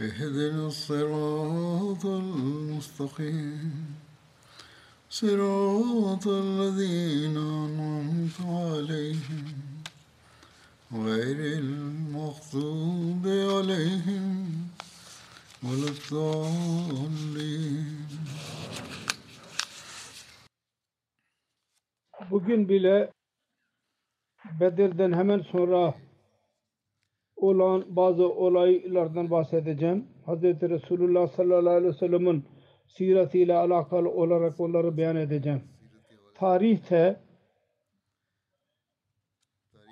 اهدنا الصراط المستقيم. صراط الذين أنعمت عليهم غير المغضوب عليهم ولا الضالين. Bugün bile Bedir'den hemen sonra olan bazı olaylardan bahsedeceğim. Hz. Resulullah sallallahu aleyhi ve sellem'in siretiyle alakalı olarak onları beyan edeceğim. Tarihte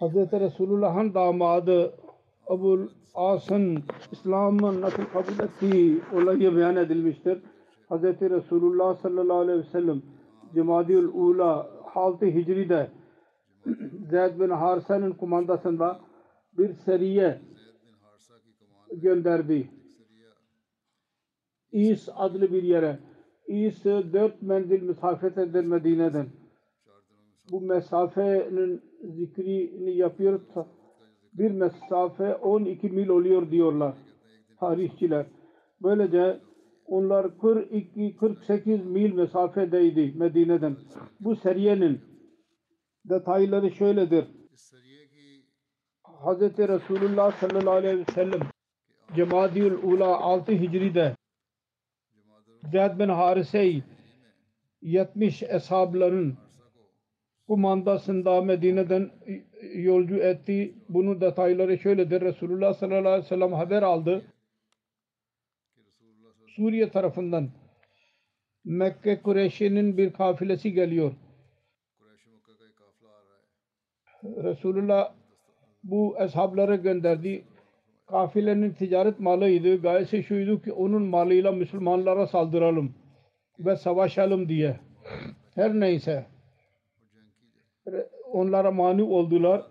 Hz. Resulullah'ın damadı Abul As'ın İslam'ın nasıl kabul ettiği olayı beyan edilmiştir. Hz. Resulullah sallallahu aleyhi ve sellem Cemadiül Ula 6 Hicri'de Zeyd bin Harse'nin kumandasında bir seriye gönderdi. İs adlı bir yere. İs dört menzil mesafetedir Medine'den. Bu mesafenin zikrini yapıyor. Bir mesafe 12 mil oluyor diyorlar tarihçiler. Böylece onlar 42-48 mil mesafedeydi Medine'den. Bu seriyenin detayları şöyledir. Hz. Resulullah sallallahu aleyhi ve sellem Cemadiül Ula 6 Hicri'de Zeyd bin Harise'yi 70 eshabların kumandasında Medine'den yolcu etti. Bunun detayları şöyledir. Resulullah sallallahu aleyhi ve sellem haber aldı. Suriye tarafından Mekke Kureyş'inin bir kafilesi geliyor. Resulullah bu eshabları gönderdi. Kafilenin ticaret malıydı. Gayesi şuydu ki onun malıyla Müslümanlara saldıralım ve savaşalım diye. Her neyse onlara mani oldular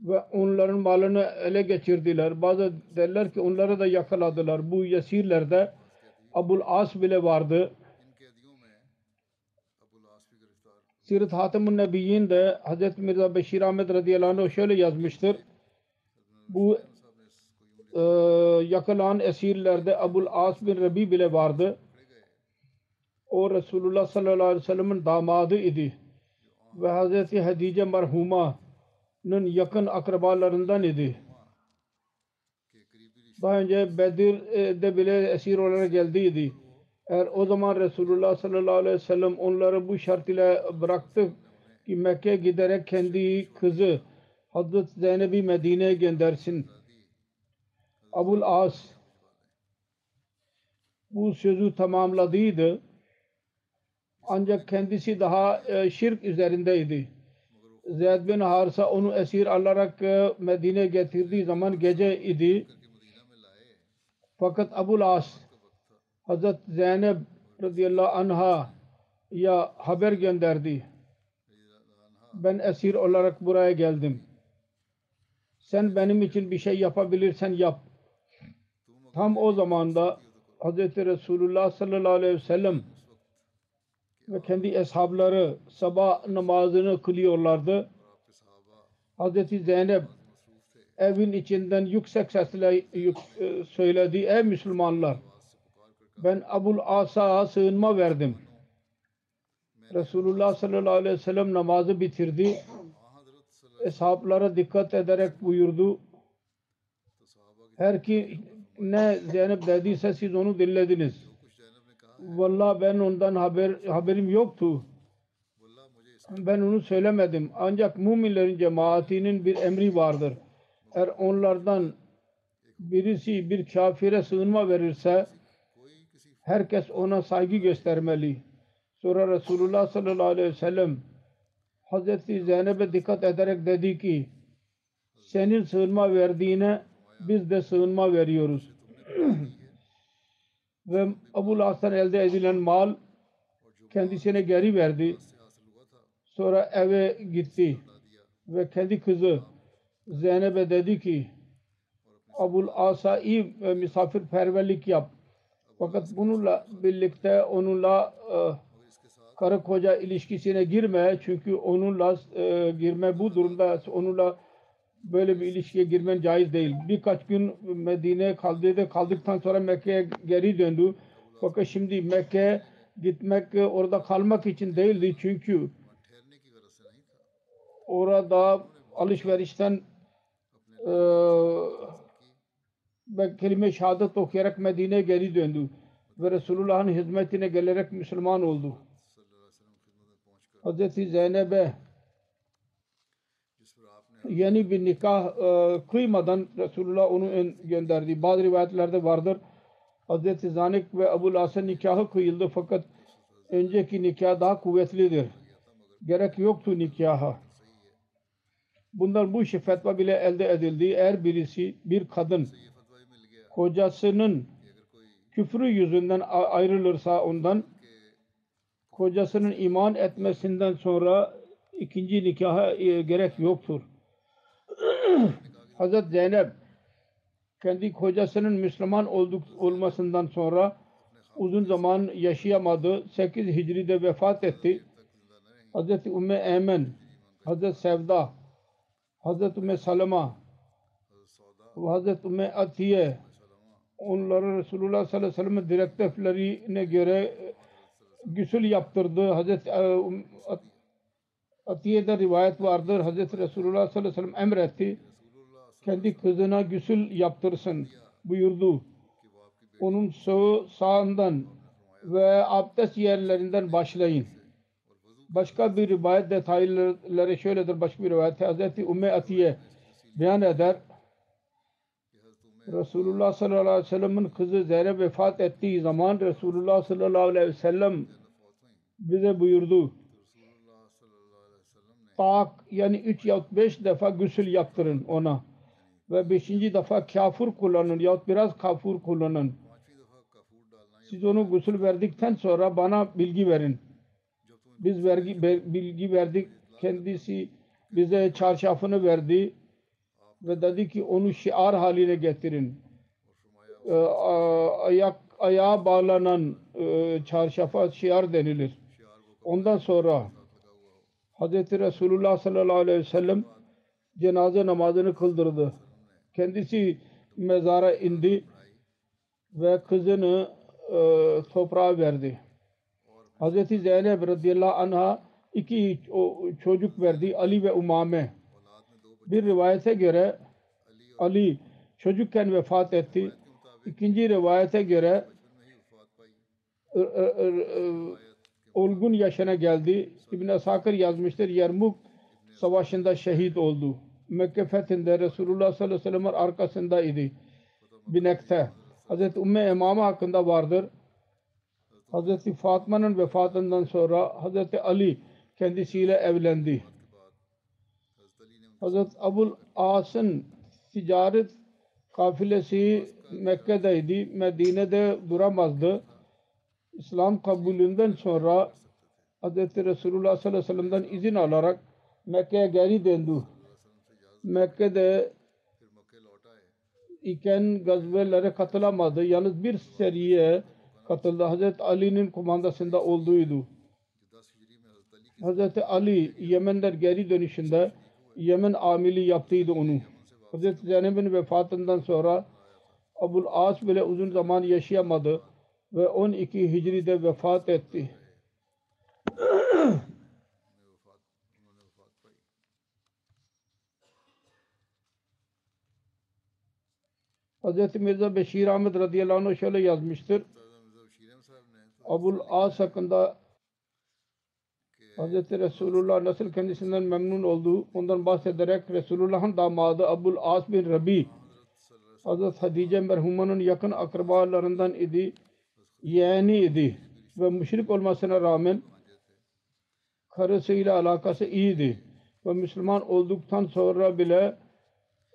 ve onların malını ele geçirdiler. Bazı derler ki onları da yakaladılar. Bu yesirlerde Abul As bile vardı. Sirat Hatemun Nebiyyin de Hz. Mirza Beşir Ahmet radıyallahu anh şöyle yazmıştır. Bu e, yakılan esirlerde Abul As bin Rabi bile vardı. O Resulullah sallallahu aleyhi ve sellem'in damadı idi. Ve Hz. Hadice merhuma'nın yakın akrabalarından idi. Daha önce Bedir'de bile esir olarak geldiydi. Eğer o zaman Resulullah sallallahu aleyhi ve sellem onları bu şart ile bıraktı ki Mekke giderek kendi kızı Hazreti Zeynep'i Medine'ye göndersin. Abul As bu sözü tamamladıydı. Ancak kendisi daha e, şirk üzerindeydi. Zeyd bin Harsa onu esir alarak e, Medine'ye getirdiği zaman gece idi. Fakat Abul As Hazret Zeynep radıyallahu anha ya haber gönderdi. Ben esir olarak buraya geldim. Sen benim için bir şey yapabilirsen yap. Tam o zamanda Hz. Resulullah sallallahu aleyhi ve sellem ve kendi eshabları sabah namazını kılıyorlardı. Hz. Zeynep evin içinden yüksek sesle yük, söyledi. Ey Müslümanlar ben Abul Asa'ya sığınma verdim. Resulullah sallallahu aleyhi ve sellem namazı bitirdi. Eshaplara dikkat ederek buyurdu. Her ki ne Zeynep dediyse siz onu dinlediniz. Valla ben ondan haber, haberim yoktu. Ben onu söylemedim. Ancak müminlerin cemaatinin bir emri vardır. Eğer onlardan birisi bir kafire sığınma verirse Herkes ona saygı göstermeli. Sonra Resulullah sallallahu aleyhi ve sellem Hazreti Zeynep'e dikkat ederek dedi ki senin sığınma verdiğine biz de sığınma veriyoruz. Ve Abu Hasan elde edilen mal kendisine geri verdi. Sonra eve gitti ve kendi kızı Zeynep'e dedi ki Abul Asa'yı misafirperverlik yap. Fakat bununla birlikte onunla e, karı koca ilişkisine girme. Çünkü onunla e, girme bu durumda onunla böyle bir ilişkiye girmen caiz değil. Birkaç gün Medine'ye kaldı kaldıktan sonra Mekke'ye geri döndü. Fakat şimdi Mekke'ye gitmek e, orada kalmak için değildi çünkü orada alışverişten ve kelime-i şehadet okuyarak Medine'ye geri döndü. Ve Resulullah'ın hizmetine gelerek Müslüman oldu. Hz. Zeynep'e yeni bir nikah e, kıymadan Resulullah onu gönderdi. Bazı rivayetlerde vardır. Hz. Zanik ve Ebu Las'ın nikahı kıyıldı fakat önceki nikah daha kuvvetlidir. Gerek yoktu nikaha. Bunlar bu işi bile elde edildi. Eğer birisi bir kadın kocasının küfrü yüzünden ayrılırsa ondan kocasının iman etmesinden sonra ikinci nikaha e, gerek yoktur. Hazret Zeynep kendi kocasının Müslüman olduk, olmasından sonra uzun zaman yaşayamadı. 8 Hicri'de vefat etti. Hz. Ümmü Eymen, Hz. Sevda, Hz. Ümmü Salama, Hz. Ümmü Atiye, onları Resulullah sallallahu aleyhi ve sellem'in direktiflerine göre e, gusül yaptırdı. Hazret e, Um- At- Atiye'de rivayet vardır. Hazreti Resulullah sallallahu aleyhi ve sellem emretti. Kendi kızına gusül yaptırsın buyurdu. Onun sağ, sağından ve abdest yerlerinden başlayın. Başka bir rivayet detayları şöyledir. Başka bir rivayet Hazreti Ümmü Atiye beyan eder. Resulullah sallallahu aleyhi ve sellem'in kızı Zeynep vefat ettiği zaman Resulullah sallallahu aleyhi ve sellem bize buyurdu. Tak yani üç ya beş defa gusül yaptırın ona. Ve beşinci defa kafur kullanın yahut biraz kafur kullanın. Siz onu gusül verdikten sonra bana bilgi verin. Biz vergi, bilgi verdik. Kendisi bize çarşafını verdi ve dedi ki onu şiar haline getirin. A- ayak ayağa bağlanan e, çarşafa şiar denilir. Ondan sonra Hz. Resulullah sallallahu aleyhi ve sellem cenaze namazını kıldırdı. Kendisi mezara indi ve kızını e, toprağa verdi. Hz. Zeynep radıyallahu anh'a iki çocuk verdi Ali ve Umame. Bir rivayete göre Ali çocukken vefat etti. İkinci rivayete göre olgun yaşına geldi. İbn Asakir yazmıştır. Yermuk savaşında şehit oldu. Mekke fethinde Resulullah sallallahu aleyhi ve sellem'in arkasındaydı. Binekte. Hazreti Ümmü Emame hakkında vardır. Hazreti Fatma'nın vefatından sonra Hazreti Ali kendisiyle evlendi. Hazreti Abul As'ın ticaret kafilesi Mekke'deydi. Medine'de duramazdı. İslam kabulünden sonra Hz. Resulullah sallallahu aleyhi ve sellem'den izin alarak Mekke'ye geri döndü. Mekke'de iken gazvelere katılamadı. Yalnız bir seriye katıldı. Hz. Ali'nin kumandasında olduğuydu. Hz. Ali Yemen'den geri dönüşünde Yemen amili yaptıydı onu. Hazreti Zeynep'in vefatından sonra Abul As bile uzun zaman yaşayamadı ve 12 Hicri'de vefat etti. Hz. Mirza Beşir Ahmet radıyallahu anh şöyle yazmıştır. Abul As hakkında Hz. Resulullah nasıl kendisinden memnun olduğu ondan bahsederek Resulullah'ın damadı Abul As bin Rabi Hz. Hadice merhumanın yakın akrabalarından idi. Yeğeni idi ve müşrik olmasına rağmen karısıyla alakası iyiydi. Ve Müslüman olduktan sonra bile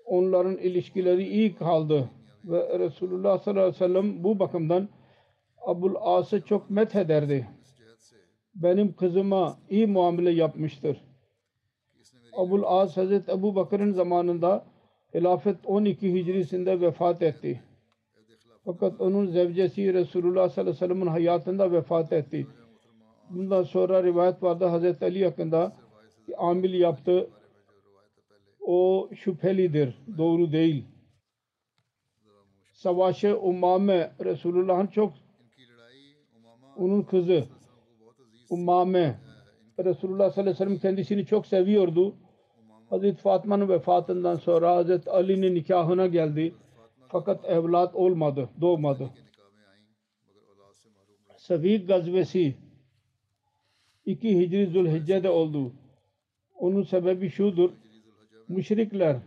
onların ilişkileri iyi kaldı. Ve Resulullah sallallahu aleyhi ve sellem bu bakımdan Abul As'ı çok methederdi benim kızıma iyi muamele yapmıştır. Abul As Hazreti Ebu Bakır'ın zamanında hilafet 12 hicrisinde vefat etti. Fakat onun zevcesi Resulullah sallallahu aleyhi ve sellem'in hayatında vefat etti. Bundan sonra rivayet vardı Hazreti Ali hakkında amil yaptı. O şüphelidir, doğru değil. Savaşı Umame Resulullah'ın çok onun kızı Umame. Resulullah sallallahu aleyhi ve sellem kendisini çok seviyordu. Hazreti Fatma'nın vefatından sonra Hazreti Ali'nin nikahına geldi. Fakat evlat olmadı, doğmadı. Sevik gazvesi 2 Hicri Zülhicce'de oldu. Onun sebebi şudur. Müşrikler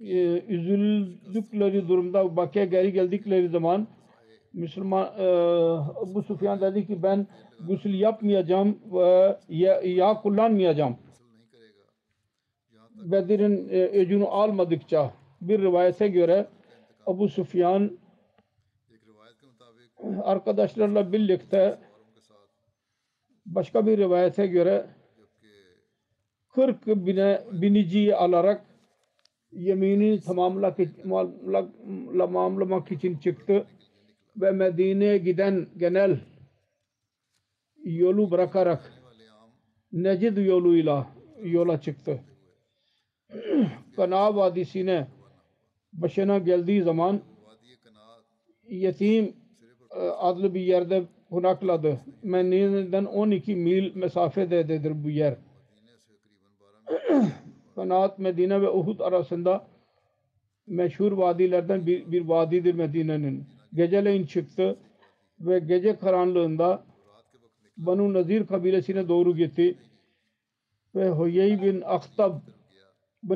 ee, üzüldükleri durumda Bakı'ya geri geldikleri zaman Müslüman e, Abu Sufyan dedi ki ben gusül yapmayacağım ve ya, ya kullanmayacağım. Bedir'in e, öcünü almadıkça bir rivayete göre Abu Sufyan arkadaşlarla birlikte başka bir rivayete göre 40 bine, biniciyi alarak yeminini tamamlamak, tamamlamak için çıktı ve Medine'ye giden genel yolu bırakarak Necid yoluyla yola çıktı. Kana Vadisi'ne başına geldiği zaman yetim e, adlı bir yerde konakladı. Medine'den 12 mil mesafededir bu yer. Kanaat Medine ve Uhud arasında meşhur vadilerden bir, bir vadidir Medine'nin geceleyin çıktı ve gece karanlığında Banu Nazir kabilesine doğru gitti ve Huyey bin Aktab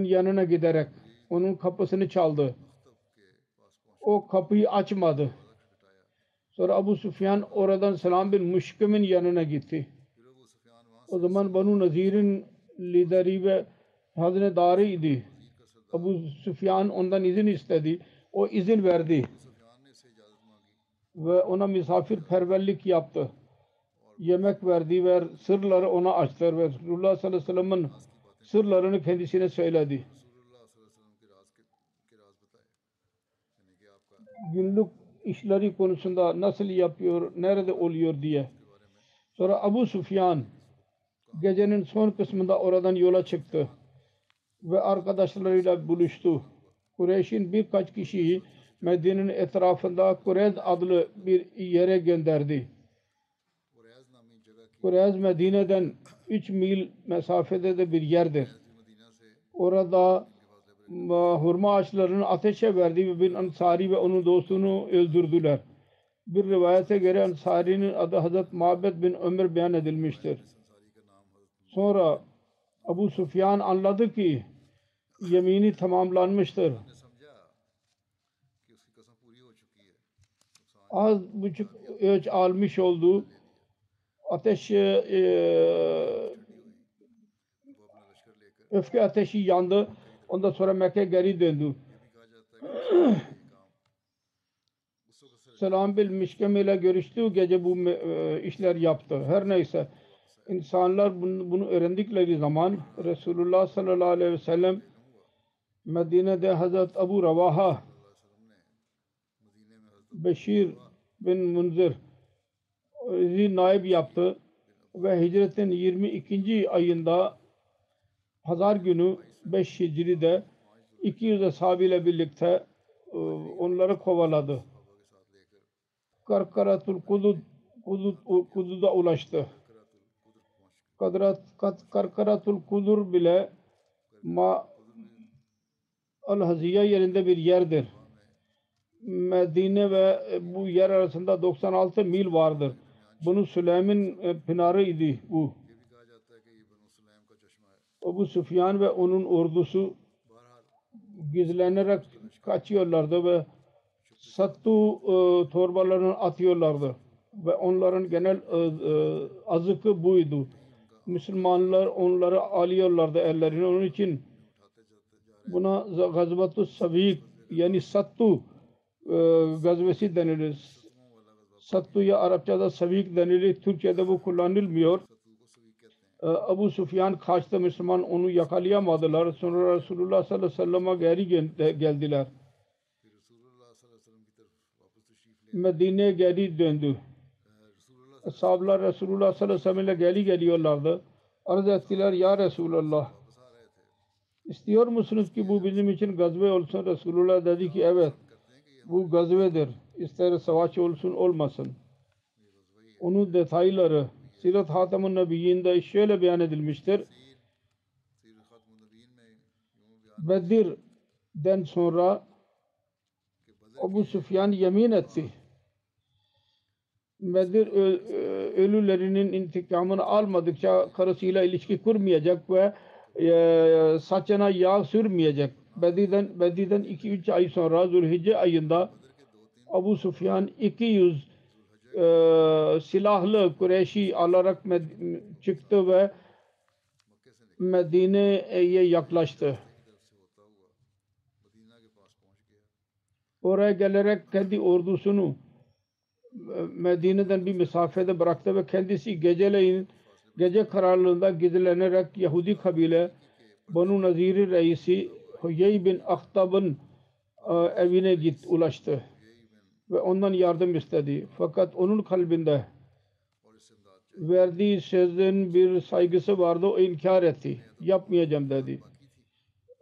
yanına giderek onun kapısını çaldı. O kapıyı açmadı. Sonra Abu Sufyan oradan Selam bin Müşkim'in yanına gitti. O zaman Banu Nazir'in lideri ve hazinedarı idi. Abu Sufyan ondan izin istedi. O izin verdi ve ona misafirperverlik yaptı. Yemek verdi ve sırları ona açtı ve Resulullah sallallahu aleyhi ve sellem'in sırlarını kendisine söyledi. Günlük işleri konusunda nasıl yapıyor, nerede oluyor diye. Sonra Abu Sufyan gecenin son kısmında oradan yola çıktı ve arkadaşlarıyla buluştu. Kureyş'in birkaç kişiyi Medine'nin etrafında Kureyz adlı bir yere gönderdi. Kureyz Medine'den 3 mil mesafede de bir yerdir. Orada hurma ağaçlarını ateşe verdi ve bin Ansari ve onun dostunu öldürdüler. Bir rivayete göre Ansari'nin adı Hazret Mabed bin Ömer beyan edilmiştir. Sonra Abu Sufyan anladı ki yemini tamamlanmıştır. az buçuk ölç almış olduğu ateş e, e, öfke ateşi yandı. Ondan sonra Mekke geri döndü. Selam bil Mişkem ile görüştüğü gece bu e, işler yaptı. Her neyse insanlar bunu, bunu öğrendikleri zaman Resulullah sallallahu aleyhi ve sellem Medine'de Hazret Abu Ravaha Beşir bin Munzir naib yaptı ve hicretin 22. ayında pazar günü 5 Hicri'de 200 ashabıyla birlikte e, onları kovaladı. Karkaratul Kudud Kudud Kudud'a ulaştı. Kadrat Karkaratul Kudur bile Ma Al Haziya yerinde bir yerdir. Medine ve e, bu yer arasında 96 mil vardır. Bunu Süleym'in e, pınarı idi bu. Ebu Süfyan ve onun ordusu gizlenerek kaçıyorlardı ve sattu e, torbalarını atıyorlardı ve onların genel e, azıkı buydu. Müslümanlar onları alıyorlardı ellerine. Onun için buna gazbatu savik yani sattu ee, gazvesi denilir. Sattuya Arapçada savik denilir. Türkçe'de bu kullanılmıyor. Ee, Abu Sufyan kaçtı Müslüman onu yakalayamadılar. Sonra Resulullah sallallahu aleyhi ve sellem'e geri geldiler. Medine'ye geri döndü. Sahabeler Resulullah sallallahu aleyhi ve sellem'le geri geliyorlardı. Arz ettiler ya Resulullah. İstiyor musunuz ki bu bizim için gazve olsun? Resulullah dedi ki evet bu gazvedir. İster savaş olsun olmasın. Onun detayları Sirat Hatam'ın Nebiyyinde şöyle beyan edilmiştir. Bedir'den sonra Abu Sufyan yemin etti. Bedir ölülerinin intikamını almadıkça karısıyla ilişki kurmayacak ve e, saçına yağ sürmeyecek Bedir'den, Bedir'den 2-3 ay sonra Zülhicce ayında Abu Sufyan 200 e, silahlı Kureyşi alarak med- çıktı ve Medine'ye yaklaştı. Oraya gelerek kendi ordusunu e, Medine'den bir mesafede bıraktı ve kendisi geceleyin gece kararlığında gidilenerek Yahudi kabile Banu Nazir'i reisi Huyey bin Ahtab'ın e, evine git ulaştı ve ondan yardım istedi. Fakat onun kalbinde verdiği sözün bir saygısı vardı. O inkar etti. Yapmayacağım dedi.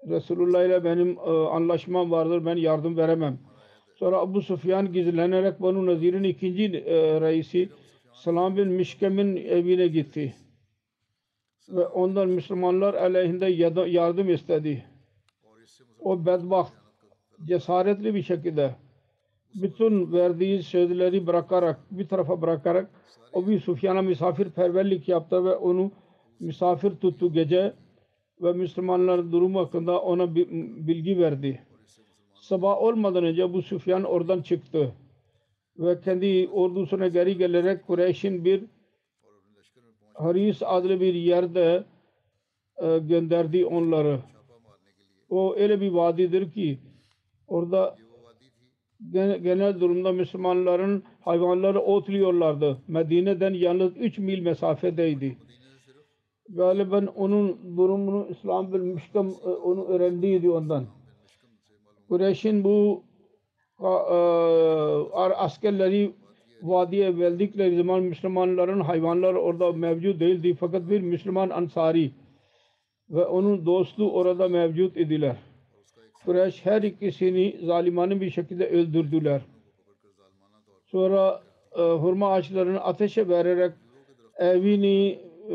Resulullah ile benim e, anlaşmam vardır. Ben yardım veremem. Sonra Abu Sufyan gizlenerek Banu Nazir'in ikinci e, reisi Salam bin Mişkem'in evine gitti. Ve ondan Müslümanlar aleyhinde yardım istedi o bedbaht cesaretli bir şekilde bütün verdiği sözleri bırakarak, bir tarafa bırakarak o bir Sufyan'a misafirperverlik yaptı ve onu misafir tuttu gece ve Müslümanların durumu hakkında ona bilgi verdi. Sabah olmadan önce bu Sufyan oradan çıktı ve kendi ordusuna geri gelerek Kureyş'in bir Haris adlı bir yerde e, gönderdi onları o öyle bir vadidir ki orada genel durumda Müslümanların hayvanları otluyorlardı. Medine'den yalnız 3 mil mesafedeydi. Galiben onun durumunu İslam bil müşkem e, onu öğrendiydi ondan. Kureyş'in bu e, askerleri vadiye geldikleri zaman Müslümanların hayvanları orada mevcut değildi. Fakat bir Müslüman ansari ve onun dostu orada mevcut idiler. Kureyş her ikisini zalimane bir şekilde öldürdüler. Sonra e, hurma ağaçlarını ateşe vererek evini e,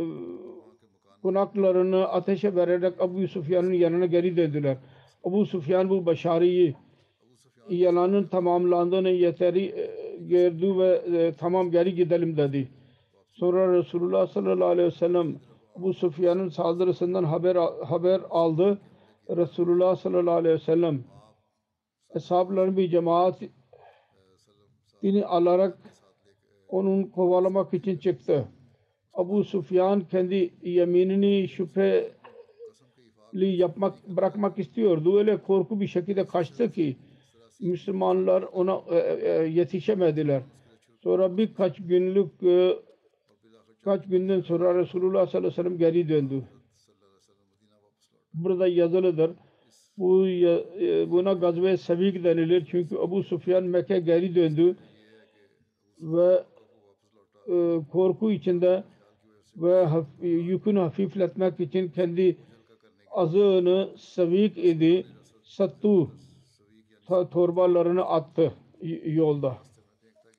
konaklarını ateşe vererek Abu Sufyan'ın yanına geri döndüler. Abu Sufyan bu başarıyı yalanın tamamlandığını yeteri e, gördü ve e, tamam geri gidelim dedi. Sonra Resulullah sallallahu aleyhi ve sellem Abu Sufyan'ın saldırısından haber haber aldı. Resulullah sallallahu aleyhi ve sellem Eshabların bir cemaatini alarak onun kovalamak için çıktı. Abu Sufyan kendi yeminini şüpheli yapmak bırakmak istiyordu. Öyle korku bir şekilde kaçtı ki Müslümanlar ona e, e, yetişemediler. Sonra birkaç günlük e, kaç günden sonra Resulullah sallallahu aleyhi ve sellem geri döndü. Burada yazılıdır. Bu e, buna gazve sevik denilir. Çünkü Abu Sufyan Mekke geri döndü ve e, korku içinde ve haf- yükünü hafifletmek için kendi azığını sevik idi. Sattu torbalarını attı yolda.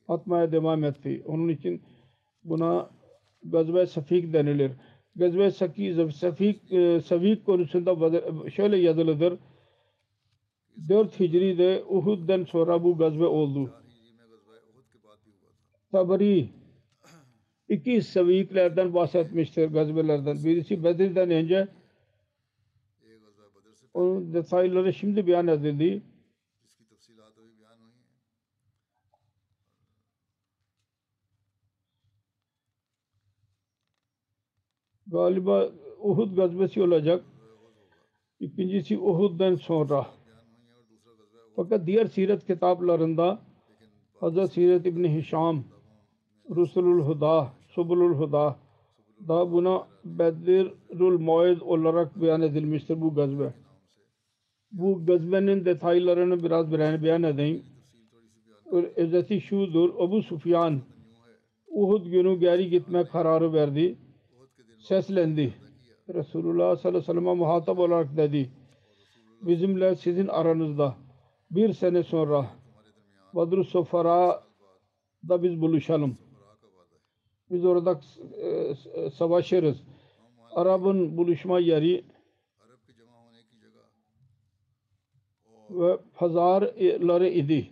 Atmaya devam etti. Onun için buna Gazve Safik denilir. Gazve Sakî, Safik, e, Savik konusunda şöyle yazılıdır. 4 Hicri'de Uhud'den sonra bu gazve oldu. Tabari 2 Saviklerden bahsetmiştir gazvelerden. Birisi Bedir'den önce onun detayları şimdi beyan edildi. galiba Uhud gazvesi olacak. İkincisi Uhud'dan sonra. Fakat diğer siret kitaplarında Hazreti Siret İbni Hişam, Rusulul Huda, Subulul Huda da buna Bedirul Muayed olarak beyan edilmiştir bu gazve. Bu gazvenin detaylarını biraz beyan edeyim. Özeti şudur, Ebu Sufyan Uhud günü geri gitme kararı verdi seslendi. Resulullah sallallahu aleyhi ve sellem'e muhatap olarak dedi. Bizimle sizin aranızda bir sene sonra Badr-ı Sofara'da biz buluşalım. Biz orada e, savaşırız. Arap'ın buluşma yeri ve pazarları idi.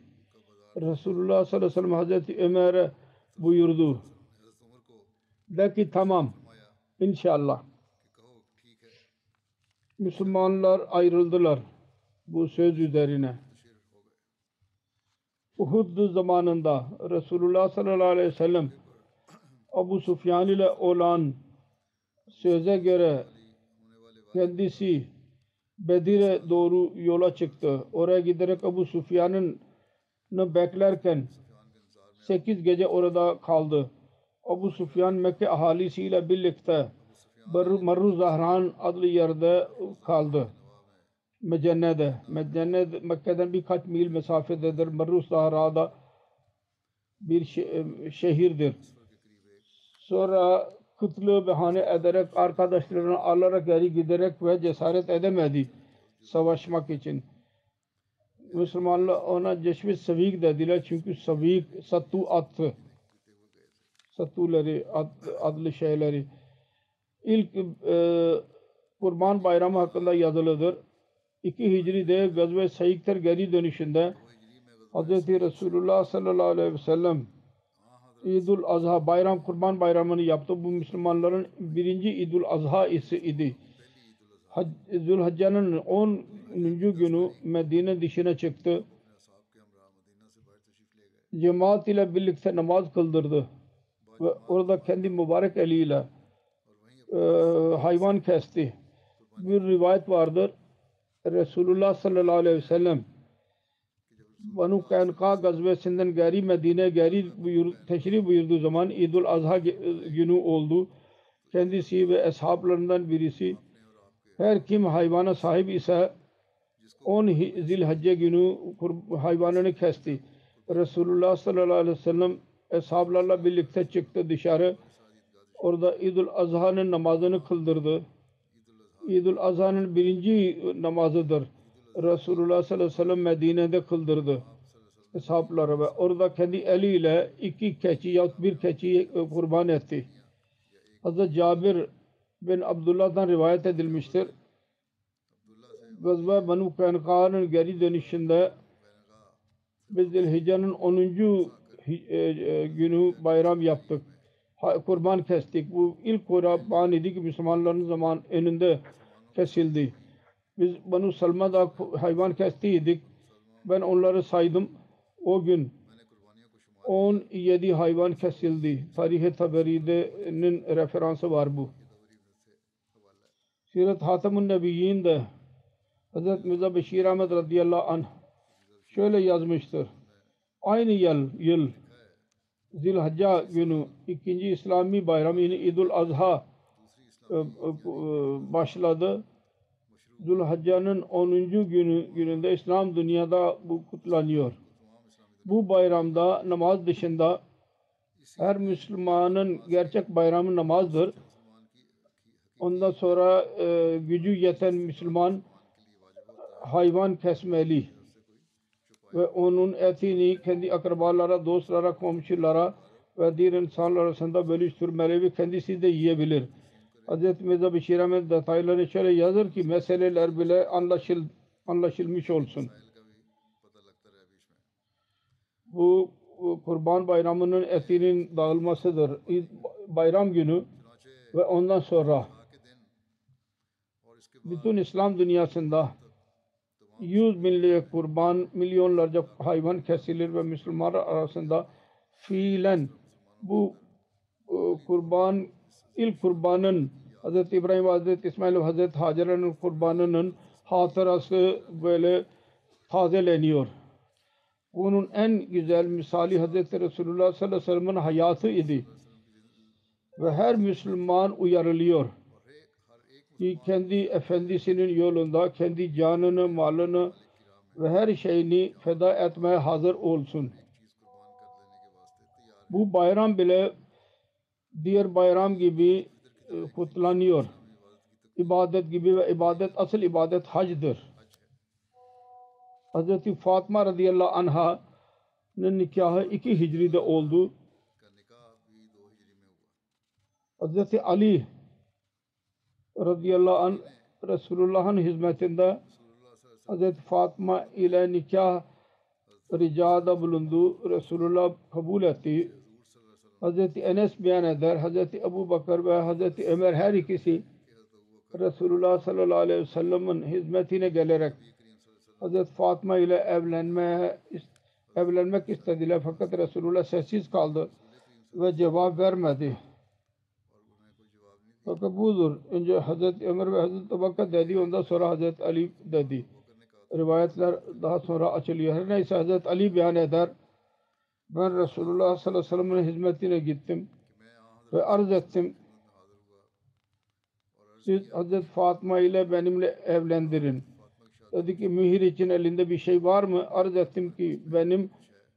Resulullah sallallahu aleyhi ve sellem Hazreti Ömer'e buyurdu. De ki tamam İnşallah. Müslümanlar ayrıldılar bu söz üzerine. Uhud zamanında Resulullah sallallahu aleyhi ve sellem Abu Sufyan ile olan söze göre kendisi Bedir'e doğru yola çıktı. Oraya giderek Abu Sufyan'ın beklerken 8 gece orada kaldı. Abu Sufyan Mekke ahalisiyle birlikte Marru Zahran adlı yerde kaldı. Mecenne'de. Mecenne Mekke'den birkaç mil mesafededir. Marru Zahra'da bir şe- şehirdir. Sonra kıtlığı bahane ederek arkadaşlarını alarak geri giderek ve cesaret edemedi savaşmak için. Müslümanlar ona ceşvi savik dediler çünkü savik sattu attı satırları ad, adlı şeyleri ilk e, Kurban Bayramı hakkında yazılıdır. 2 Hicri'de Gazve Seyik'tir geri dönüşünde Hz. Resulullah sallallahu aleyhi ve sellem İdül Azha bayram kurban bayramını yaptı. Bu Müslümanların birinci İdül Azha isi idi. Zülhaccanın 10. günü Medine dışına çıktı. Cemaat ile birlikte namaz kıldırdı. Ve orada kendi mübarek eliyle e, hayvan kesti. Bir rivayet vardır. Resulullah sallallahu aleyhi ve sellem Banu Kaynka gazvesinden geri Medine geri buyur, teşrif buyurduğu zaman İdul Azha günü oldu. Kendisi ve eshablarından birisi her kim hayvana sahip ise 10 Hi- Zilhicce günü hayvanını kesti. Resulullah sallallahu aleyhi ve sellem eshablarla birlikte çıktı dışarı. Orada İdul Azha'nın namazını kıldırdı. İdul Azha'nın birinci namazıdır. Resulullah sallallahu aleyhi ve sellem Medine'de kıldırdı. Hesapları ve orada kendi eliyle iki keçi yahut bir keçi kurban etti. Hazreti Cabir bin Abdullah'dan rivayet edilmiştir. Gazve Banu Kaynuka'nın geri dönüşünde biz Zilhicce'nin 10. e, e, günü bayram yaptık. Kurban kestik. Bu ilk kurban idi ki Müslümanların zaman önünde kesildi. Biz Banu Salma'da hayvan kestiydik. Ben onları saydım. O gün 17 hayvan kesildi. Tarih-i Taberi'nin referansı var bu. Sirat Hatamun Nebiyyin Hazret Mirza Beşir Ahmet radıyallahu anh şöyle yazmıştır. Aynı yıl, yıl Zilhacca günü ikinci İslami bayramı yani İdul Azha e, e, e, başladı. Zülhacca'nın 10. günü gününde İslam dünyada bu kutlanıyor. Bu bayramda namaz dışında her Müslümanın gerçek bayramı namazdır. Ondan sonra e, gücü yeten Müslüman hayvan kesmeli ve onun etini kendi akrabalara, dostlara, komşulara ve diğer insanlar arasında bölüştürmeli ve kendisi de yiyebilir. Hz. Mirza Bişir Ahmet detaylarını şöyle yazır ki meseleler bile anlaşıl, anlaşılmış olsun. Bu kurban bayramının etinin dağılmasıdır. Bayram günü ve ondan sonra bütün İslam dünyasında yüz binlik kurban, milyonlarca hayvan kesilir ve Müslümanlar arasında fiilen bu e, kurban, ilk kurbanın Hz. İbrahim Hz. İsmail ve Hz. Hacer'in kurbanının hatırası böyle tazeleniyor. Bunun en güzel misali Hz. Resulullah sallallahu aleyhi ve sellem'in hayatı idi. Ve her Müslüman uyarılıyor ki kendi efendisinin yolunda kendi canını, malını ve her şeyini feda etmeye hazır olsun. Bu bayram bile diğer bayram gibi e, kutlanıyor. İbadet gibi ve ibadet asıl ibadet hacdır. Hz. Fatıma radıyallahu anh'ın nikahı iki hicride oldu. Hz. Ali radıyallahu anh Resulullah'ın hizmetinde Hz. Fatma ile nikah ricada bulundu. Resulullah kabul etti. Hz. Enes beyan eder. Hz. Ebu Bakır ve Hz. Ömer her ikisi Resulullah sallallahu aleyhi ve sellem'in hizmetine gelerek Hz. Fatma ile evlenmeye evlenmek istediler fakat Resulullah sessiz kaldı ve cevap vermedi. Fakat budur. Önce Hazreti Ömer ve Hazreti Bakır dedi. Ondan sonra Hazreti Ali dedi. Rivayetler daha sonra açılıyor. Her neyse Hazreti Ali beyan eder. Ben Resulullah sallallahu aleyhi ve sellem'in hizmetine gittim. Ve arz ettim. Siz Hazreti Fatma ile benimle evlendirin. Dedi ki mühür için elinde bir şey var mı? Arz ettim ki benim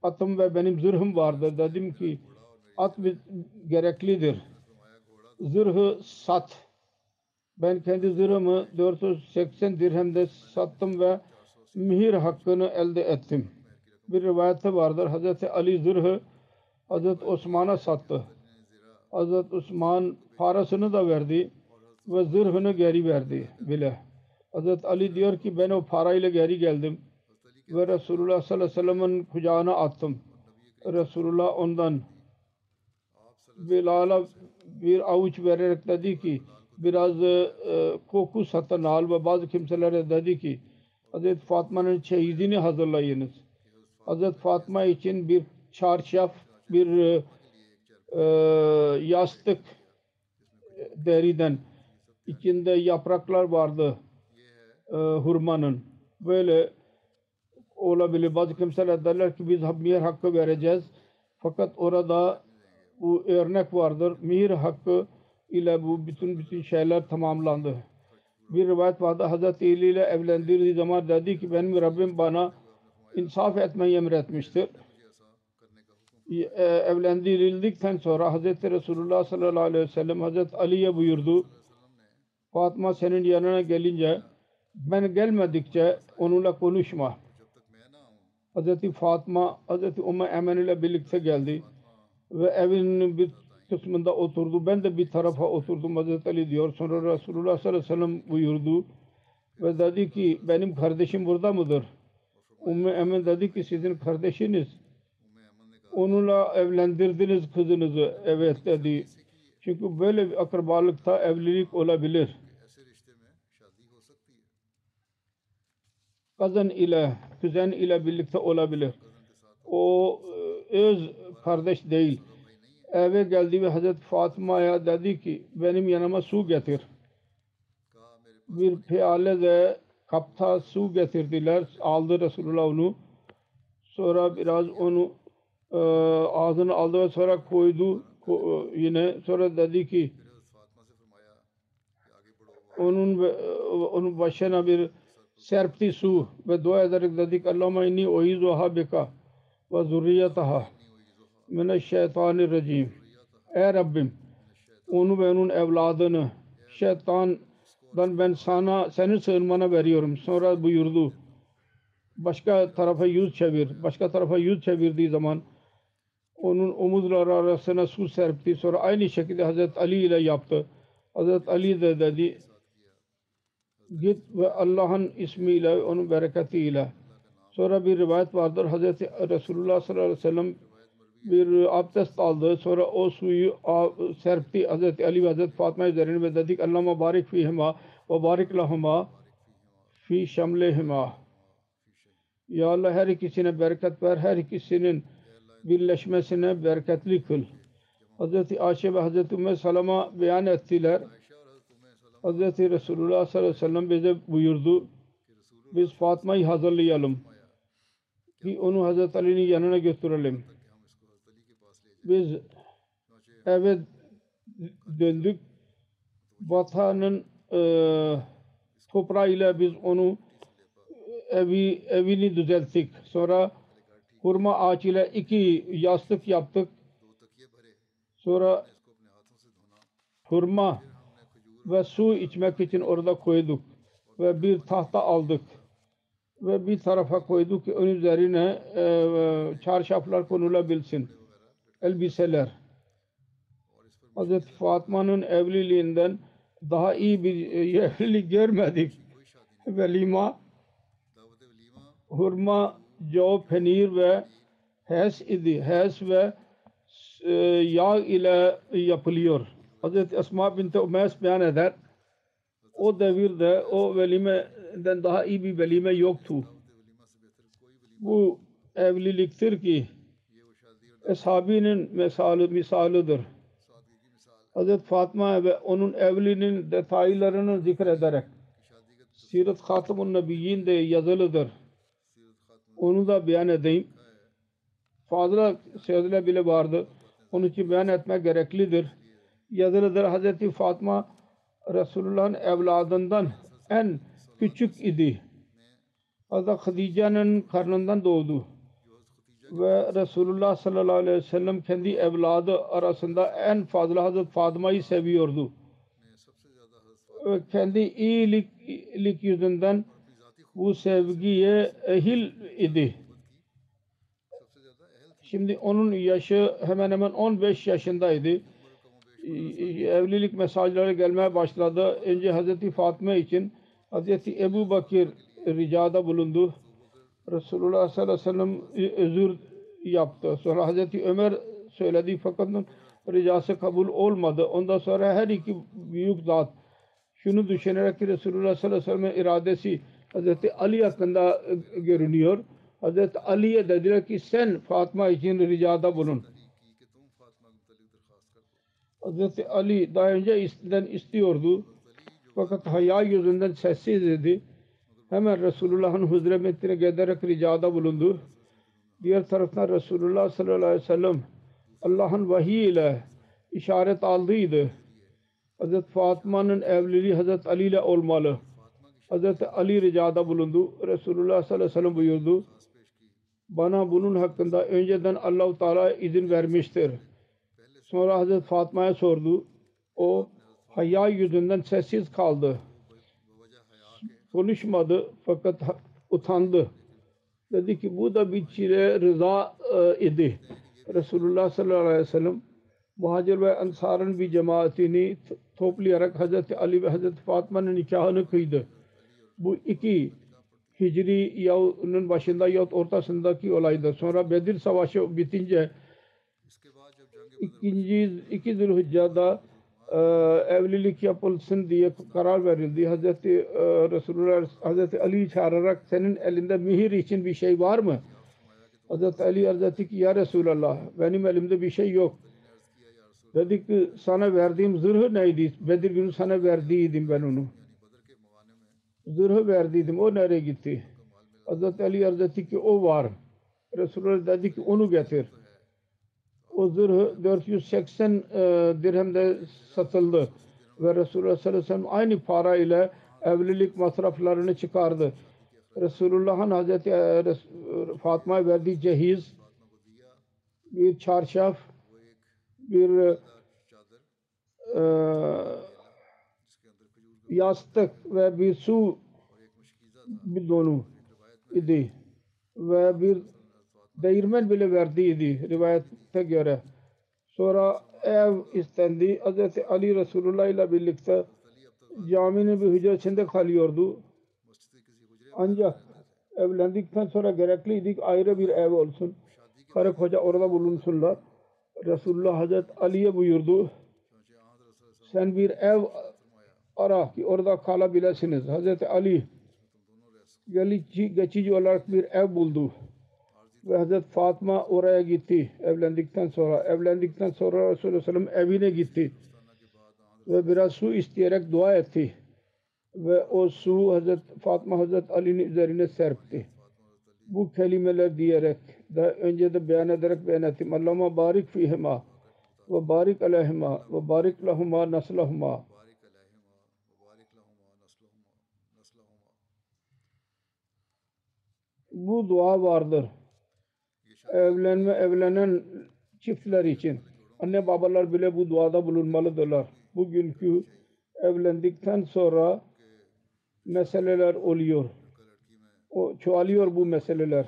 atım ve benim zırhım vardı. Dedim ki at gereklidir zırhı sat. Ben kendi zırhımı 480 dirhemde sattım ve mihir hakkını elde ettim. Bir rivayette vardır. Hazreti Ali zırhı Hazreti Osman'a sattı. Hazreti Osman parasını da verdi ve zırhını geri verdi bile. Hazreti Ali diyor ki ben o parayla geri geldim ve Resulullah sallallahu aleyhi ve sellem'in kucağına attım. Resulullah ondan Bilal'a bir avuç vererek dedi ki biraz e, koku satın al ve bazı kimselere dedi ki Hazreti Fatma'nın çeyizini hazırlayınız. Hazreti Fatma için bir çarşaf, bir e, e, yastık deriden içinde yapraklar vardı e, hurmanın. Böyle olabilir. Bazı kimseler derler ki biz mihir hakkı vereceğiz. Fakat orada bu örnek vardır. Mihir hakkı ile bu bütün bütün şeyler tamamlandı. Bir rivayet vardı. Hazreti Ali ile evlendirdiği zaman dedi ki benim Rabbim bana insaf etmeyi emretmiştir. E, evlendirildikten sonra Hazreti Resulullah sallallahu aleyhi ve sellem Hazreti Ali'ye buyurdu. Fatma senin yanına gelince ben gelmedikçe onunla konuşma. Hazreti Fatma Hazreti Ümmü Emen ile birlikte geldi ve evinin bir kısmında oturdu. Ben de bir tarafa oturdum. Hazreti Ali diyor. Sonra Resulullah sallallahu aleyhi ve sellem buyurdu. Ve dedi ki benim kardeşim burada mıdır? Ümmü Emin dedi ki sizin kardeşiniz. Onunla evlendirdiniz kızınızı. Evet dedi. Çünkü böyle bir akrabalıkta evlilik olabilir. Kazan ile, kuzen ile birlikte olabilir. O öz kardeş değil. Eve geldi ve Hazreti Fatıma'ya dedi ki benim yanıma su getir. Bir piyale de kapta su getirdiler. Aldı Resulullah onu. Sonra biraz onu e, ağzını aldı ve sonra koydu e, yine. Sonra dedi ki onun e, onun başına bir serpti su ve dua ederek dedik Allahümme inni oizuha bika ve zurriyetaha mineşşeytanirracim Ey Rabbim onu ve onun evladını şeytandan ben sana senin sığınmana veriyorum. Sonra buyurdu başka tarafa yüz çevir. Başka tarafa yüz çevirdiği zaman onun omuzları arasına su serpti. Sonra aynı şekilde Hazreti Ali ile yaptı. Hazreti Ali de dedi git ve Allah'ın ismiyle onun bereketiyle Sonra bir rivayet vardır. Hazreti Resulullah sallallahu aleyhi ve sellem bir abdest aldı. Sonra o suyu serpti Hazreti Ali ve Hazreti Fatma üzerine ve dedik Allah'ıma barik fihima ve barik lahuma fi şamlihima. Ya Allah her ikisine bereket ver. Her ikisinin birleşmesine bereketli kıl. Hazreti Ayşe ve Hazreti Ümmü Salam'a beyan ettiler. Hazreti Resulullah sallallahu aleyhi ve sellem bize buyurdu. Biz Fatma'yı hazırlayalım. Ki onu Hazreti Ali'nin yanına götürelim. Biz eve döndük. Vatanın e, toprağıyla biz onu evi evini düzelttik. Sonra hurma ağacıyla iki yastık yaptık. Sonra hurma ve su içmek için orada koyduk ve bir tahta aldık ve bir tarafa koyduk ki ön üzerine e, e, çarşaflar konulabilsin elbiseler Hazreti Fatma'nın evliliğinden daha iyi bir e, evlilik görmedik velima hurma, penir ve hes idi. Hes ve e, yağ ile yapılıyor. Hazreti Esma binti Umeys beyan eder. O devirde o velimeden daha iyi bir velime yoktu. Bu evliliktir ki Eshabinin misali, misalıdır. Hazreti Fatma ve onun evliliğinin detaylarını zikrederek Sirat Hatamun Nebiyyin de yazılıdır. Onu da beyan edeyim. Fazla sözler bile vardı. Onun için beyan etmek gereklidir. Yazılıdır Hazreti Fatma Resulullah'ın evladından en küçük idi. Hazreti Hadice'nin karnından doğdu. Ve Resulullah sallallahu aleyhi ve sellem kendi evladı arasında en fazla Hazreti Fatma'yı seviyordu. Ve kendi iyilik, yüzünden bu sevgiye ehil idi. Şimdi onun yaşı hemen hemen 15 yaşındaydı. Evlilik mesajları gelmeye başladı. Önce Hazreti Fatma için Hazreti Ebu Bakir ricada bulundu. Resulullah sallallahu aleyhi ve sellem özür yaptı. Sonra Hazreti Ömer söyledi fakat ricası kabul olmadı. Ondan sonra her iki büyük zat şunu düşünerek ki Resulullah sallallahu aleyhi ve sellem'in iradesi Hazreti Ali hakkında görünüyor. Hazreti Ali'ye dediler ki sen Fatma için ricada bulun. Hazreti Ali daha önce istiyordu. Fakat haya yüzünden sessiz idi. Hemen Resulullah'ın huzretine giderek ricada bulundu. Diğer taraftan Resulullah sallallahu aleyhi ve sellem Allah'ın vahiy ile işaret aldıydı. Hazreti Fatma'nın evliliği Hazreti Ali ile olmalı. Hazreti Ali ricada bulundu. Resulullah sallallahu aleyhi ve sellem buyurdu. Bana bunun hakkında önceden Allahu Teala izin vermiştir. Sonra Hazreti Fatma'ya sordu. O haya yüzünden sessiz kaldı. Konuşmadı fakat utandı. Dedi ki bu da bir çile rıza e, idi. Resulullah sallallahu aleyhi ve sellem muhacir ve ansarın bir cemaatini toplayarak Hazreti Ali ve Hazreti Fatma'nın nikahını kıydı. Bu iki Hicri yılının başında yahut ortasındaki olaydır. Sonra Bedir Savaşı bitince ikinci iki Zülhicce'de e, evlilik yapılsın diye karar verildi. Hazreti e, Resulullah Hazreti Ali çağırarak senin elinde mihir için bir şey var mı? Hazreti Ali arz etti ki ya Resulallah benim elimde bir şey yok. Dedik ki sana verdiğim zırhı neydi? Bedir günü sana verdiydim ben onu. Zırhı verdiydim. O nereye gitti? Hazreti Ali arz etti ki o var. Resulullah dedi ki onu getir. O zırhı 480 e, dirhemde satıldı. Ve Resulullah sallallahu aleyhi ve sellem aynı para ile evlilik masraflarını çıkardı. Resulullah'ın Hazreti e, Fatma'ya verdiği cehiz bir çarşaf bir e, yastık ve bir su bidonu idi ve bir değirmen bile verdiydi rivayete göre. Sonra ev istendi. Hz. Ali Resulullah ile birlikte caminin bir hücresinde kalıyordu. Ancak evlendikten sonra gerekliydi ki ayrı bir ev olsun. Karı koca orada bulunsunlar. Resulullah Hazreti Ali'ye buyurdu. Sen bir ev ara ki orada kalabilirsiniz. Hazreti Ali geçici, geçici olarak bir ev buldu. Ve Hazreti Fatma oraya gitti evlendikten sonra. Evlendikten sonra Resulullah Sellem evine gitti. Ve biraz su isteyerek dua etti. Ve o su Hazreti Fatma Hazreti Ali'nin üzerine serpti. Bu kelimeler diyerek daha önce de beyan ederek beyan ettim. Allahümme barik fihima ve barik aleyhima ve barik lahuma naslahuma. Bu dua vardır. Evlenme evlenen çiftler için. Anne babalar bile bu duada bulunmalıdırlar. Bugünkü evlendikten sonra meseleler oluyor. O çoğalıyor bu meseleler.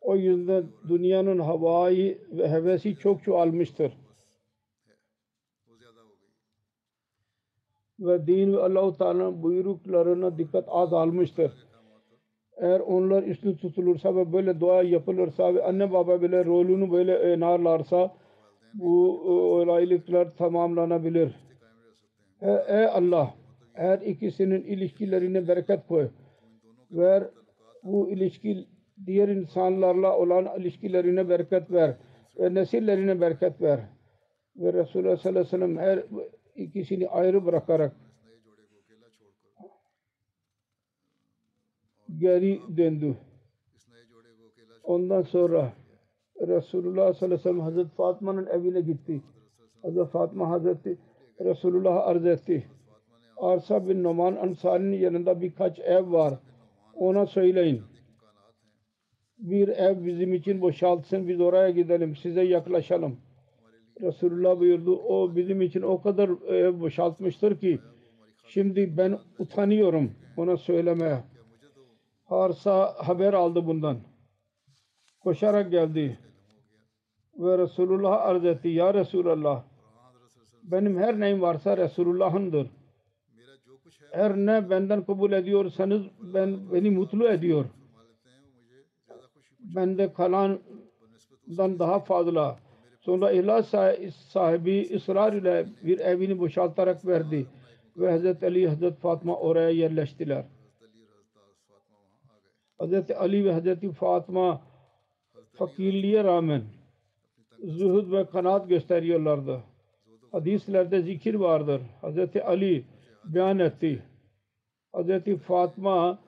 O yüzden dünyanın havayı ve hevesi çok çoğalmıştır. Ve din ve Allah-u Teala'nın buyruklarına dikkat azalmıştır. Eğer onlar üstün tutulursa ve böyle dua yapılırsa ve anne baba bile rolünü böyle oynarlarsa bu olaylıklar tamamlanabilir. E, ey Allah her ikisinin ilişkilerine bereket koy. Ver bu ilişki diğer insanlarla olan ilişkilerine bereket ver. Ve nesillerine bereket ver. Ve Resulullah sallallahu aleyhi ve sellem her ikisini ayrı bırakarak geri döndü. Ondan sonra Resulullah sallallahu aleyhi ve sellem Hazreti Fatma'nın evine gitti. Hazreti Fatma Hazreti Resulullah'a arz etti. Arsa bin Numan Ansari'nin yanında birkaç ev var. Ona söyleyin. Bir ev bizim için boşaltsın. Biz oraya gidelim. Size yaklaşalım. Resulullah buyurdu. O bizim için o kadar ev boşaltmıştır ki şimdi ben utanıyorum ona söylemeye. Arsa haber aldı bundan. Koşarak geldi. Ve Resulullah arz etti. Ya Resulallah benim her neyim varsa Resulullah'ındır. Her ne benden kabul ediyorsanız ben beni mutlu ediyor. Bende kalandan daha fazla. Sonra ihlas sahibi ısrar ile bir evini boşaltarak verdi. Ve Hz. Ali, Hz. Fatma oraya yerleştiler. Hz. Ali ve Hz. Fatma fakirliğe rağmen zuhud ve kanaat gösteriyorlardı. Hadislerde zikir vardır. Hz. Ali beyan etti. Hz. Fatma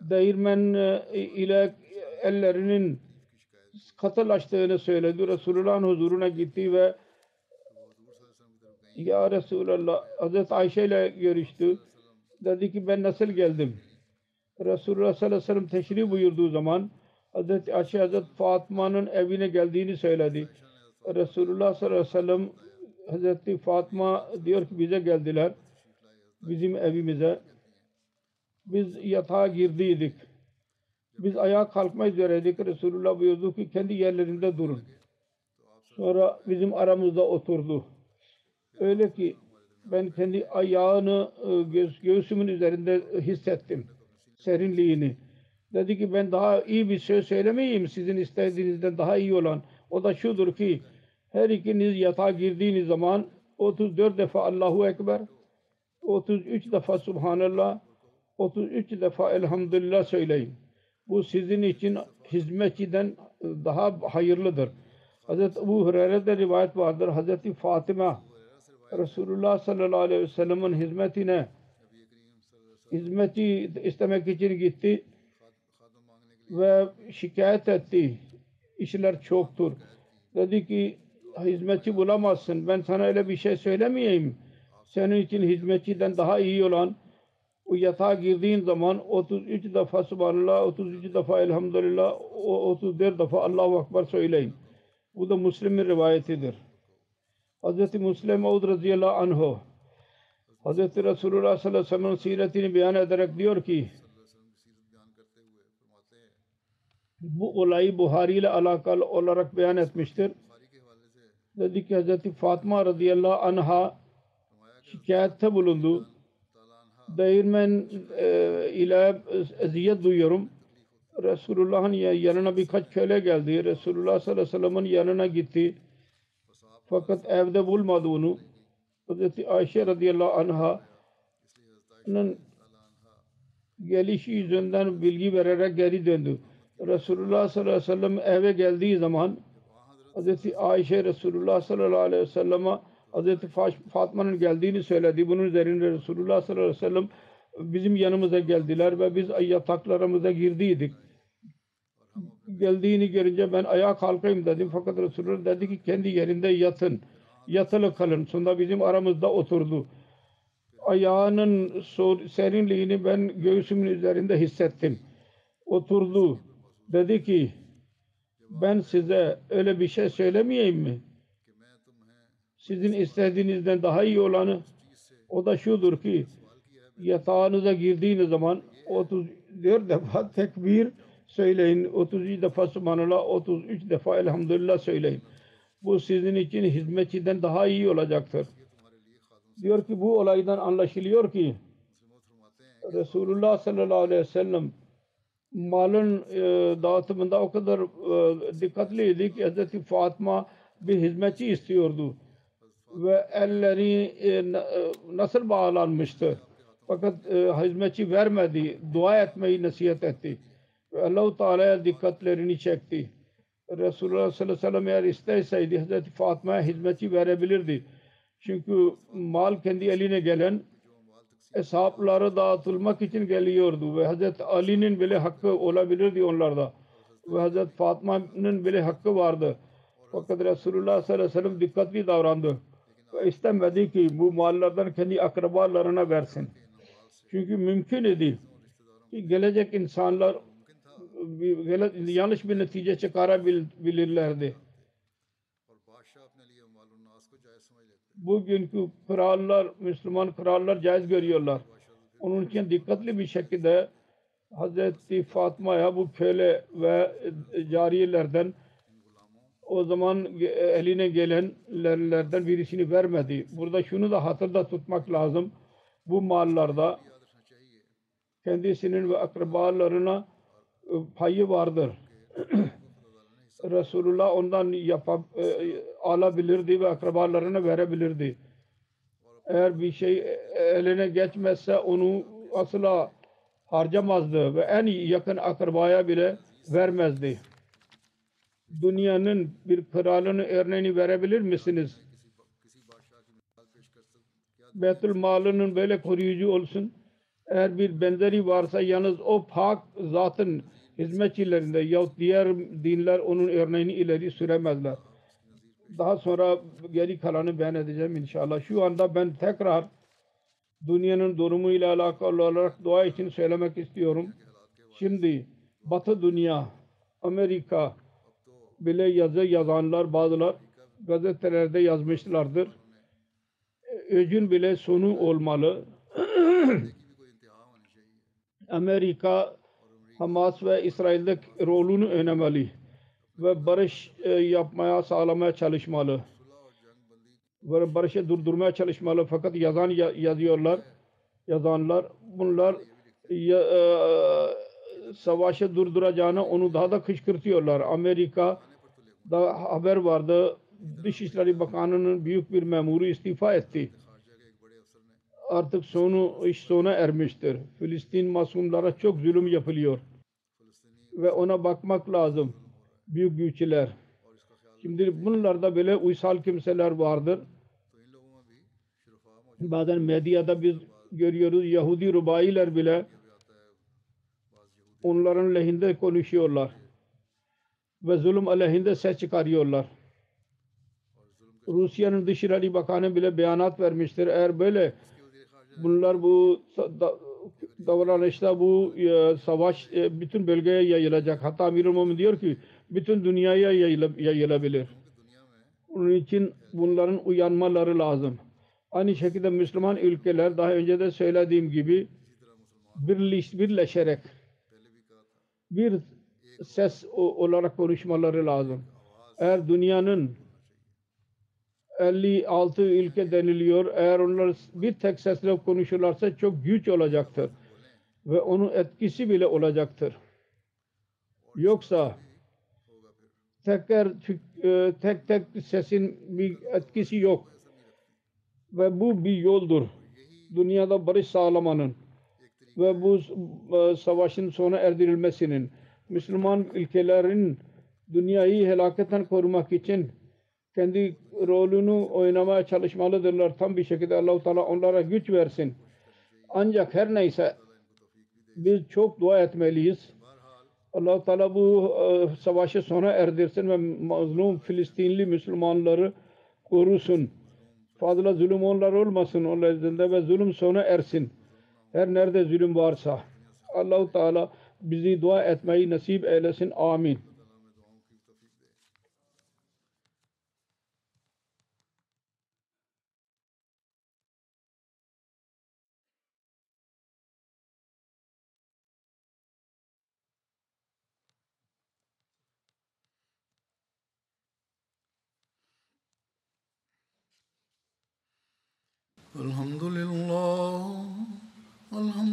değirmen ile ellerinin katılaştığını söyledi. Resulullah'ın huzuruna gitti ve Ya Resulallah Hz. Ayşe ile görüştü. Dedi ki ben nasıl geldim? Resulullah sallallahu aleyhi ve sellem teşrif buyurduğu zaman Hz. Ayşe Hz. Fatma'nın evine geldiğini söyledi. Resulullah sallallahu aleyhi ve sellem Hz. Fatma diyor ki bize geldiler. Bizim evimize. Biz yatağa girdiydik. Biz ayağa kalkma üzereydik. Resulullah buyurdu ki kendi yerlerinde durun. Sonra bizim aramızda oturdu. Öyle ki ben kendi ayağını göğüs, göğsümün üzerinde hissettim. Serinliğini. Dedi ki ben daha iyi bir söz söylemeyeyim sizin istediğinizden daha iyi olan. O da şudur ki her ikiniz yatağa girdiğiniz zaman 34 defa Allahu Ekber 33 defa Subhanallah 33 defa Elhamdülillah söyleyin. Bu sizin için hizmetçiden daha hayırlıdır. Hazreti Ebu Hureyre'de rivayet vardır. Hazreti Fatıma Resulullah sallallahu aleyhi ve sellem'in hizmetine hizmeti istemek için gitti ve şikayet etti. İşler çoktur. Dedi ki hizmetçi bulamazsın. Ben sana öyle bir şey söylemeyeyim. Senin için hizmetçiden daha iyi olan o yatağa girdiğin zaman 33 defa Subhanallah, 33 defa Elhamdülillah, 34 defa Allahu Akbar söyleyin. Bu da Müslim'in rivayetidir. Hz. Müslim Maud radıyallahu anhu Hz. Resulullah sallallahu aleyhi ve sellem'in siretini beyan ederek diyor ki bu olayı Buhari ile alakalı olarak beyan etmiştir. Dedi ki Hz. Fatma radıyallahu anha şikayette bulundu. Değirmen e, ile eziyet duyuyorum. Resulullah'ın ya- yanına birkaç köle geldi. Resulullah sallallahu aleyhi ve sellem'in yanına gitti. Fakat evde bulmadı onu. Hazreti Ayşe radıyallahu anha'nın gelişi yüzünden bilgi vererek geri döndü. Resulullah sallallahu aleyhi ve sellem eve geldiği zaman Hazreti Ayşe Resulullah sallallahu aleyhi ve selleme Hazreti Fa- Fatma'nın geldiğini söyledi. Bunun üzerine Resulullah sallallahu aleyhi ve sellem bizim yanımıza geldiler ve biz yataklarımıza girdiydik. Geldiğini görünce ben ayağa kalkayım dedim. Fakat Resulullah dedi ki kendi yerinde yatın. Yatılı kalın. Sonra bizim aramızda oturdu. Ayağının serinliğini ben göğsümün üzerinde hissettim. Oturdu. Dedi ki ben size öyle bir şey söylemeyeyim mi? Sizin istediğinizden daha iyi olanı o da şudur ki yatağınıza girdiğiniz zaman 34 defa tekbir söyleyin. 33 defa Subhanallah, 33 defa Elhamdülillah söyleyin. Bu sizin için hizmetçiden daha iyi olacaktır. Diyor ki bu olaydan anlaşılıyor ki Resulullah sallallahu aleyhi ve sellem malın e, dağıtımında o kadar e, dikkatliydi ki Hz. Fatma bir hizmetçi istiyordu ve elleri e, e, nasıl bağlanmıştı fakat e, hizmetçi vermedi dua etmeyi nasihat etti ve Allah-u Teala'ya dikkatlerini çekti Resulullah sallallahu aleyhi ve sellem eğer isteseydi Hz. Fatma'ya hizmetçi verebilirdi çünkü mal kendi eline gelen hesapları dağıtılmak için geliyordu ve Hazreti Ali'nin bile hakkı olabilirdi onlarda ve Hazreti Fatma'nın bile hakkı vardı. Fakat Resulullah sallallahu aleyhi ve sellem dikkatli davrandı ve istemedi ki bu mallardan kendi akrabalarına versin. Çünkü mümkün idi ki gelecek insanlar bir, yanlış bir netice çıkarabilirlerdi. Bugünkü krallar, Müslüman krallar caiz görüyorlar. Onun için dikkatli bir şekilde Hazreti Fatma'ya bu köle ve e, cariyelerden o zaman e, eline gelenlerden birisini vermedi. Burada şunu da hatırda tutmak lazım. Bu mallarda kendisinin ve akrabalarına payı vardır. Resulullah ondan yapab, e, alabilirdi ve akrabalarına verebilirdi. Eğer bir şey eline geçmezse onu asla harcamazdı ve en yakın akrabaya bile vermezdi. Dünyanın bir kralının örneğini verebilir misiniz? Betül malının böyle koruyucu olsun. Eğer bir benzeri varsa yalnız o pak zatın hizmetçilerinde yahut diğer dinler onun örneğini ileri süremezler. Daha sonra geri kalanı beyan edeceğim inşallah. Şu anda ben tekrar dünyanın durumuyla alakalı olarak dua için söylemek istiyorum. Şimdi Batı dünya, Amerika bile yazı yazanlar bazılar gazetelerde yazmışlardır. Öcün bile sonu olmalı. Amerika Hamas ve İsrail'de rolünü önemli ve barış e, yapmaya sağlamaya çalışmalı. Ve barışı durdurmaya çalışmalı. Fakat yazan ya- yazıyorlar yazanlar bunlar ya, e, savaşı durduracağına onu daha da kışkırtıyorlar. Amerika da haber vardı. Dışişleri Bakanı'nın büyük bir memuru istifa etti artık sonu iş sona ermiştir. Filistin masumlara çok zulüm yapılıyor. Ve ona bakmak lazım. Büyük güçler. Şimdi bunlarda böyle uysal kimseler vardır. Bazen medyada biz görüyoruz Yahudi rubayiler bile onların lehinde konuşuyorlar. Ve zulüm aleyhinde ses çıkarıyorlar. Rusya'nın Dışişleri Bakanı bile beyanat vermiştir. Eğer böyle bunlar bu da- davranışta bu e, savaş e, bütün bölgeye yayılacak. Hatta Amirul Mumin diyor ki bütün dünyaya yayıla- yayılabilir. Onun için bunların uyanmaları lazım. Aynı şekilde Müslüman ülkeler daha önce de söylediğim gibi birleş, birleşerek bir ses olarak konuşmaları lazım. Eğer dünyanın 56 ülke deniliyor. Eğer onlar bir tek sesle konuşurlarsa çok güç olacaktır. Ve onun etkisi bile olacaktır. Yoksa teker tük- e, tek tek sesin bir etkisi yok. Ve bu bir yoldur. Dünyada barış sağlamanın ve bu e, savaşın sona erdirilmesinin Müslüman ülkelerin dünyayı helaketten korumak için kendi rolünü oynamaya çalışmalıdırlar. Tam bir şekilde Allah-u Teala onlara güç versin. Ancak her neyse biz çok dua etmeliyiz. Allah-u Teala bu e, savaşı sona erdirsin ve mazlum Filistinli Müslümanları korusun. Fazla zulüm onlar olmasın onlar üzerinde ve zulüm sona ersin. Her nerede zulüm varsa. Allah-u Teala bizi dua etmeyi nasip eylesin. Amin.